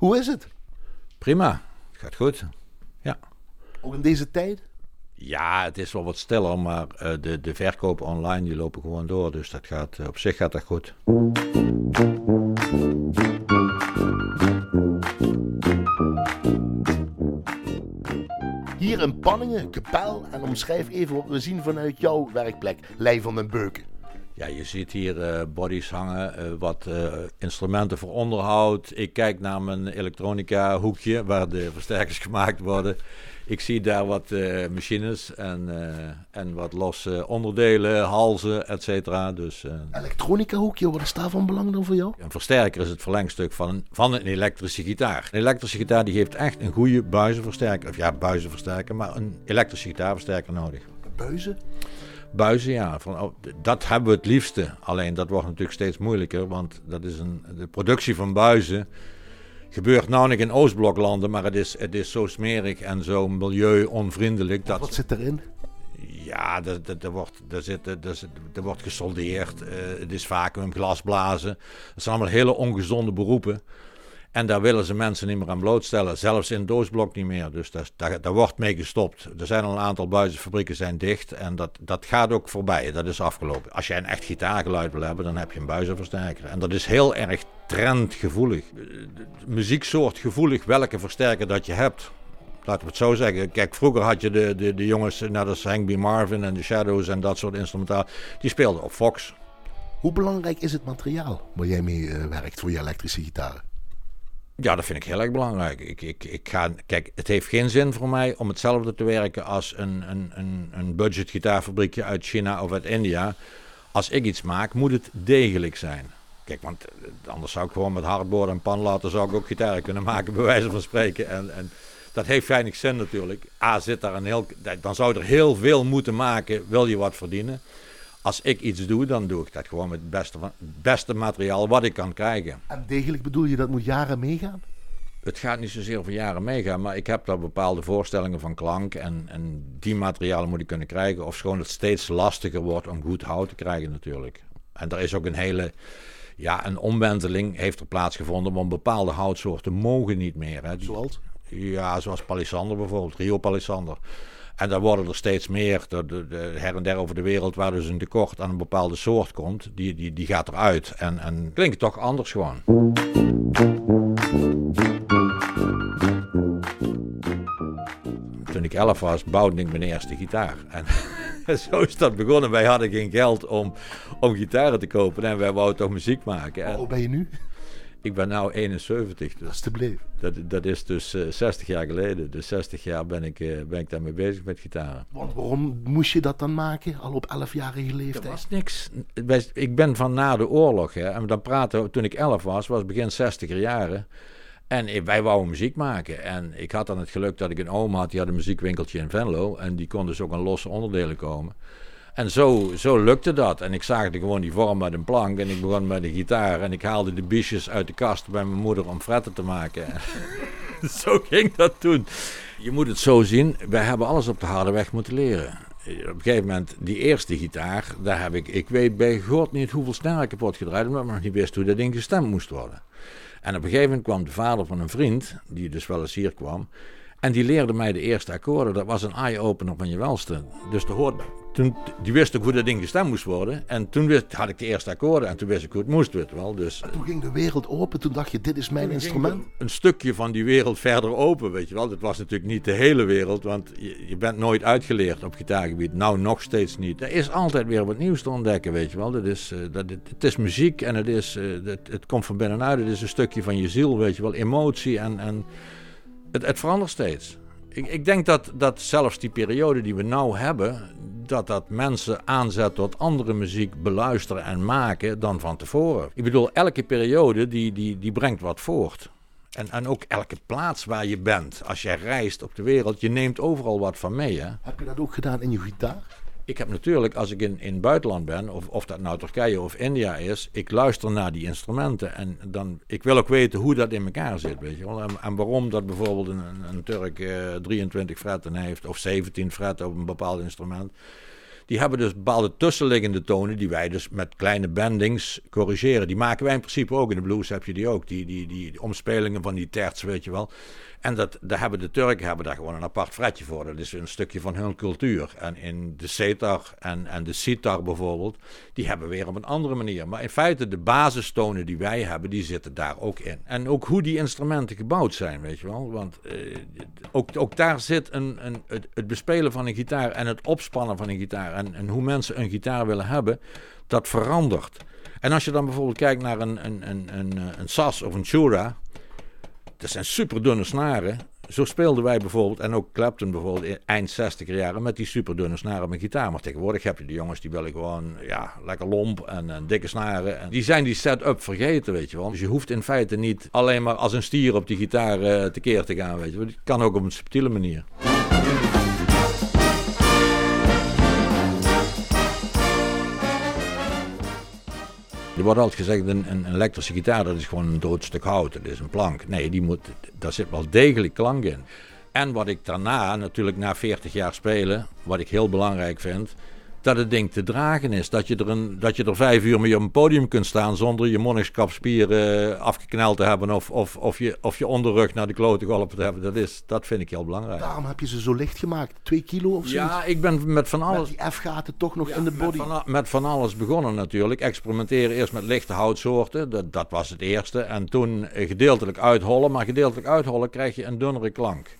Hoe is het? Prima, het gaat goed. Ja. Ook in deze tijd? Ja, het is wel wat stiller, maar uh, de, de verkopen online die lopen gewoon door. Dus dat gaat, uh, op zich gaat dat goed. Hier in Panningen, Kapel en omschrijf even wat we zien vanuit jouw werkplek, Lei van den Beuken. Ja, je ziet hier uh, bodies hangen, uh, wat uh, instrumenten voor onderhoud. Ik kijk naar mijn elektronica hoekje waar de versterkers gemaakt worden. Ik zie daar wat machines en, en wat losse onderdelen, halzen, et cetera. Dus, elektronica hoekje, wat is daar van belang dan voor jou? Een versterker is het verlengstuk van, van een elektrische gitaar. Een elektrische gitaar die heeft echt een goede buizenversterker. Of ja, buizenversterker, maar een elektrische gitaarversterker nodig. Buizen? Buizen, ja. Van, oh, dat hebben we het liefste. Alleen dat wordt natuurlijk steeds moeilijker, want dat is een, de productie van buizen gebeurt nou niet in Oostbloklanden, maar het is, het is zo smerig en zo milieu-onvriendelijk. Dat, Wat zit erin? Ja, er, er, er wordt, er, zit, er, er wordt gesoldeerd. Uh, het is vacuüm, glasblazen. Dat zijn allemaal hele ongezonde beroepen. En daar willen ze mensen niet meer aan blootstellen. Zelfs in doosblok niet meer. Dus daar, wordt mee gestopt. Er zijn al een aantal buizenfabrieken zijn dicht. En dat, dat gaat ook voorbij. Dat is afgelopen. Als jij een echt gitaargeluid wil hebben, dan heb je een buizenversterker. En dat is heel erg trendgevoelig. Muzieksoort gevoelig welke versterker dat je hebt. Laten we het zo zeggen. Kijk, vroeger had je de, de, de jongens, net als Hank B. Marvin en de Shadows en dat soort instrumentaal. Die speelden op Fox. Hoe belangrijk is het materiaal waar jij mee uh, werkt voor je elektrische gitaren? Ja, dat vind ik heel erg belangrijk. Ik, ik, ik ga, kijk, het heeft geen zin voor mij om hetzelfde te werken als een, een, een, een budgetgitaarfabriekje uit China of uit India. Als ik iets maak, moet het degelijk zijn. Kijk, want eh, anders zou ik gewoon met hardboard en pan laten, zou ik ook gitaren kunnen maken, bij wijze van spreken. En, en dat heeft weinig zin natuurlijk. A, zit daar een heel, dan zou er heel veel moeten maken, wil je wat verdienen als ik iets doe, dan doe ik dat gewoon met het beste, van, het beste materiaal wat ik kan krijgen. En degelijk bedoel je dat moet jaren meegaan? Het gaat niet zozeer voor jaren meegaan, maar ik heb daar bepaalde voorstellingen van klank. En, en die materialen moet ik kunnen krijgen. Of schoon het steeds lastiger wordt om goed hout te krijgen natuurlijk. En er is ook een hele, ja, een omwenteling heeft er plaatsgevonden. Want bepaalde houtsoorten mogen niet meer. Hè. Zoals? Ja, zoals palisander bijvoorbeeld, Rio palisander. En daar worden er steeds meer, de, de, de, her en der over de wereld, waar dus een tekort aan een bepaalde soort komt, die, die, die gaat eruit. En, en klinkt toch anders gewoon. Toen ik elf was, bouwde ik mijn eerste gitaar. En zo is dat begonnen. Wij hadden geen geld om, om gitaren te kopen en wij wouden toch muziek maken. Hoe ben je nu? Ik ben nu 71. Dus Alsjeblieft. Dat, dat is dus uh, 60 jaar geleden. Dus 60 jaar ben ik, uh, ben ik daarmee bezig met gitaren. Want waarom moest je dat dan maken, al op 11-jarige leeftijd? Er was niks. Ik ben van na de oorlog. Hè, en dan praten, toen ik 11 was, was begin 60er jaren. En wij wouden muziek maken. En ik had dan het geluk dat ik een oom had, die had een muziekwinkeltje in Venlo. En die kon dus ook aan losse onderdelen komen. En zo, zo lukte dat. En ik zaagde gewoon die vorm met een plank. En ik begon met de gitaar. En ik haalde de biesjes uit de kast bij mijn moeder om fretten te maken. zo ging dat toen. Je moet het zo zien. Wij hebben alles op de harde weg moeten leren. Op een gegeven moment, die eerste gitaar, daar heb ik, ik weet bij God niet hoeveel snaren kapot gedraaid, omdat ik nog niet wist hoe dat ding gestemd moest worden. En op een gegeven moment kwam de vader van een vriend, die dus wel eens hier kwam, en die leerde mij de eerste akkoorden. Dat was een eye-opener van je welste. Dus toen, die wist ook hoe dat ding gestemd moest worden. En toen wist, had ik de eerste akkoorden en toen wist ik hoe het moest, weet wel. Dus, toen ging de wereld open, toen dacht je, dit is mijn instrument. Een stukje van die wereld verder open, weet je wel. Dat was natuurlijk niet de hele wereld, want je, je bent nooit uitgeleerd op gitaargebied. Nou, nog steeds niet. Er is altijd weer wat nieuws te ontdekken, weet je wel. Dat is, uh, dat, het, het, is muziek en het, is, het, het komt van binnenuit. Het is een stukje van je ziel, weet je wel. Emotie en... en het, verandert steeds. Ik, ik, denk dat, dat zelfs die periode die we nou hebben, dat dat mensen aanzet tot andere muziek beluisteren en maken dan van tevoren. Ik bedoel, elke periode die, die, die brengt wat voort. En, en ook elke plaats waar je bent, als jij reist op de wereld, je neemt overal wat van mee. Hè? Heb je dat ook gedaan in je gitaar? Ik heb natuurlijk, als ik in, in het buitenland ben, of, of dat nou Turkije of India is, ik luister naar die instrumenten. En dan, ik wil ook weten hoe dat in elkaar zit, weet je wel. En, en waarom dat bijvoorbeeld een, een Turk uh, 23 fretten heeft, of 17 fretten op een bepaald instrument. Die hebben dus bepaalde tussenliggende tonen die wij dus met kleine bendings corrigeren. Die maken wij in principe ook. In de blues heb je die ook. Die, die, die, omspelingen van die terts, weet je wel. En dat, daar hebben de Turken hebben daar gewoon een apart fretje voor. Dat is een stukje van hun cultuur. En in de setar en, en de sitar bijvoorbeeld, die hebben weer op een andere manier. Maar in feite, de basistonen die wij hebben, die zitten daar ook in. En ook hoe die instrumenten gebouwd zijn, weet je wel. Want eh, ook, ook daar zit een, een, het, het, bespelen van een gitaar en het opspannen van een gitaar. En, hoe mensen een gitaar willen hebben, dat verandert. En als je dan bijvoorbeeld kijkt naar een, een, een, een, een sas of een chura dat zijn super dunne snaren. Zo speelden wij bijvoorbeeld, en ook Clapton bijvoorbeeld, in eind 60 jaren met die super dunne snaren met gitaar. Maar tegenwoordig heb je de jongens die willen gewoon, ja, lekker lomp en, dikke snaren. En die zijn die setup vergeten, weet je wel. Dus je hoeft in feite niet alleen maar als een stier op die gitaar uh, tekeer te gaan, weet je wel. Het kan ook op een subtiele manier. Er wordt altijd gezegd, een, een, elektrische gitaar dat is gewoon een dood stuk hout, dat is een plank. Nee, die moet, daar zit wel degelijk klank in. En wat ik daarna, natuurlijk na 40 jaar spelen, wat ik heel belangrijk vind, dat het ding te dragen is. Dat je, er een, dat je er vijf uur mee op een podium kunt staan zonder je monnikskapspieren uh, afgekneld te hebben of, of, of, je, of je onderrug naar de klote geholpen te hebben. Dat, is, dat vind ik heel belangrijk. Daarom heb je ze zo licht gemaakt. Twee kilo of zo? Ja, ik ben met van alles... Met die F-gaten toch nog in de body? Met van, met van, alles begonnen natuurlijk. Experimenteren eerst met lichte houtsoorten. Dat, dat was het eerste. En toen gedeeltelijk uithollen. Maar gedeeltelijk uithollen krijg je een dunnere klank.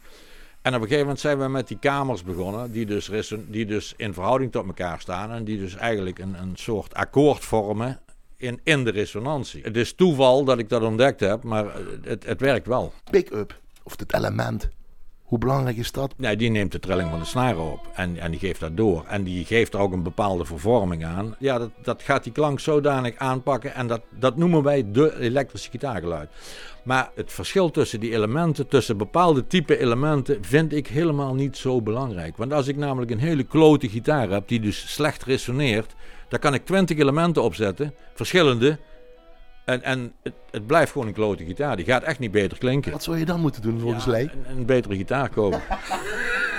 En op een gegeven moment zijn we met die kamers begonnen, die dus, die dus in verhouding tot elkaar staan en die dus eigenlijk een, een soort akkoord vormen in, in de resonantie. Het is toeval dat ik dat ontdekt heb, maar het, het werkt wel. Pick-up, of het element, hoe belangrijk is dat? Nee, die neemt de trilling van de snaren op en, en die geeft dat door. En die geeft er ook een bepaalde vervorming aan. Ja, dat, dat gaat die klank zodanig aanpakken en dat, dat noemen wij de elektrische gitaargeluid. Maar het verschil tussen die elementen, tussen bepaalde type elementen, vind ik helemaal niet zo belangrijk. Want als ik namelijk een hele klote gitaar heb die dus slecht resoneert, dan kan ik 20 elementen opzetten, verschillende. En, en het, het, blijft gewoon een klote gitaar. Die gaat echt niet beter klinken. Wat zou je dan moeten doen volgens ja, Een, een betere gitaar kopen.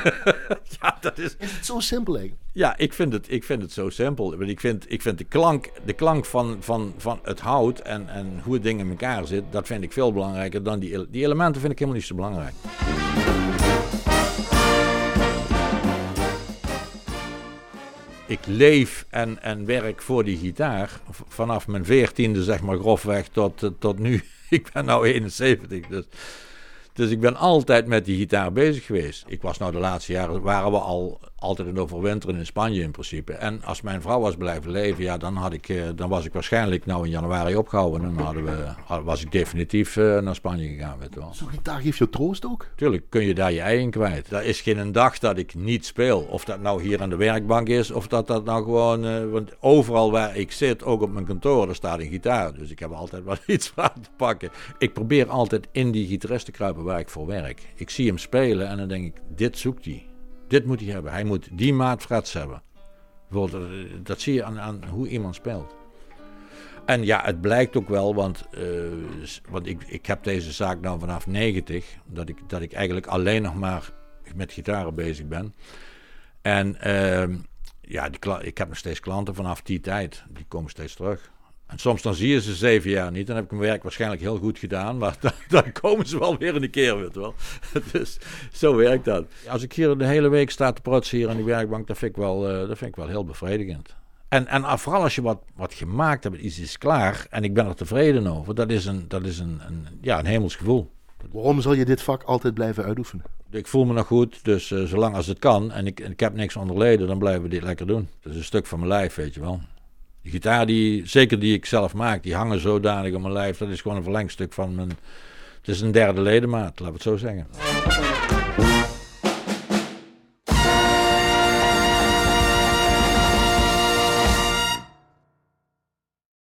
ja, dat is... is het zo simpel eigenlijk? Ja, ik vind het, ik vind het zo simpel. Ik vind, ik vind de klank, de klank van, van, van het hout en, en hoe het ding in elkaar zit, dat vind ik veel belangrijker dan die, die elementen vind ik helemaal niet zo belangrijk. Ik leef en, en werk voor die gitaar. Vanaf mijn veertiende, zeg maar grofweg, tot, tot nu. Ik ben nu 71, dus dus ik ben altijd met die gitaar bezig geweest. Ik was nou de laatste jaren, waren we al altijd in overwinteren in Spanje in principe. En als mijn vrouw was blijven leven, ja, dan, had ik, eh, dan was ik waarschijnlijk nou in januari opgehouden. En dan hadden we, was ik definitief uh, naar Spanje gegaan. Weet wel. Zo'n gitaar geeft je troost ook? Tuurlijk, kun je daar je ei in kwijt. Er is geen dag dat ik niet speel. Of dat nou hier aan de werkbank is, of dat dat nou gewoon... Uh, want overal waar ik zit, ook op mijn kantoor, daar staat een gitaar. Dus ik heb altijd wel iets aan te pakken. Ik probeer altijd in die gitarist te kruipen waar ik voor werk. Ik zie hem spelen en dan denk ik, dit zoekt hij. Dit moet hij hebben. Hij moet die maat hebben. Bijvoorbeeld, eh, dat zie je aan, aan hoe iemand speelt. En ja, het blijkt ook wel, want, uh, want ik, ik heb deze zaak nou vanaf 90, dat ik, dat ik eigenlijk alleen nog maar met gitaren bezig ben. En uh, ja, ik heb nog steeds klanten vanaf die tijd, die komen steeds terug. En soms dan zie je ze zeven jaar niet. Dan heb ik mijn werk waarschijnlijk heel goed gedaan. Maar dan, dan komen ze wel weer een keer, weet wel. Dus zo werkt dat. Als ik hier de hele week sta te produceren aan die werkbank, dat vind ik wel, uh, dat vind ik wel heel bevredigend. En, en vooral als je wat, wat gemaakt hebt, iets is klaar en ik ben er tevreden over. Dat is een, dat is een, een, ja, een hemels gevoel. Waarom zal je dit vak altijd blijven uitoefenen? Ik voel me nog goed, dus uh, zolang als het kan en ik, ik heb niks onderleden, dan blijven we dit lekker doen. Dat is een stuk van mijn lijf, weet je wel. De gitaar, die, zeker die ik zelf maak, die hangen zodanig op mijn lijf. Dat is gewoon een verlengstuk van mijn... Het is een derde ledemaat, laten we het zo zeggen.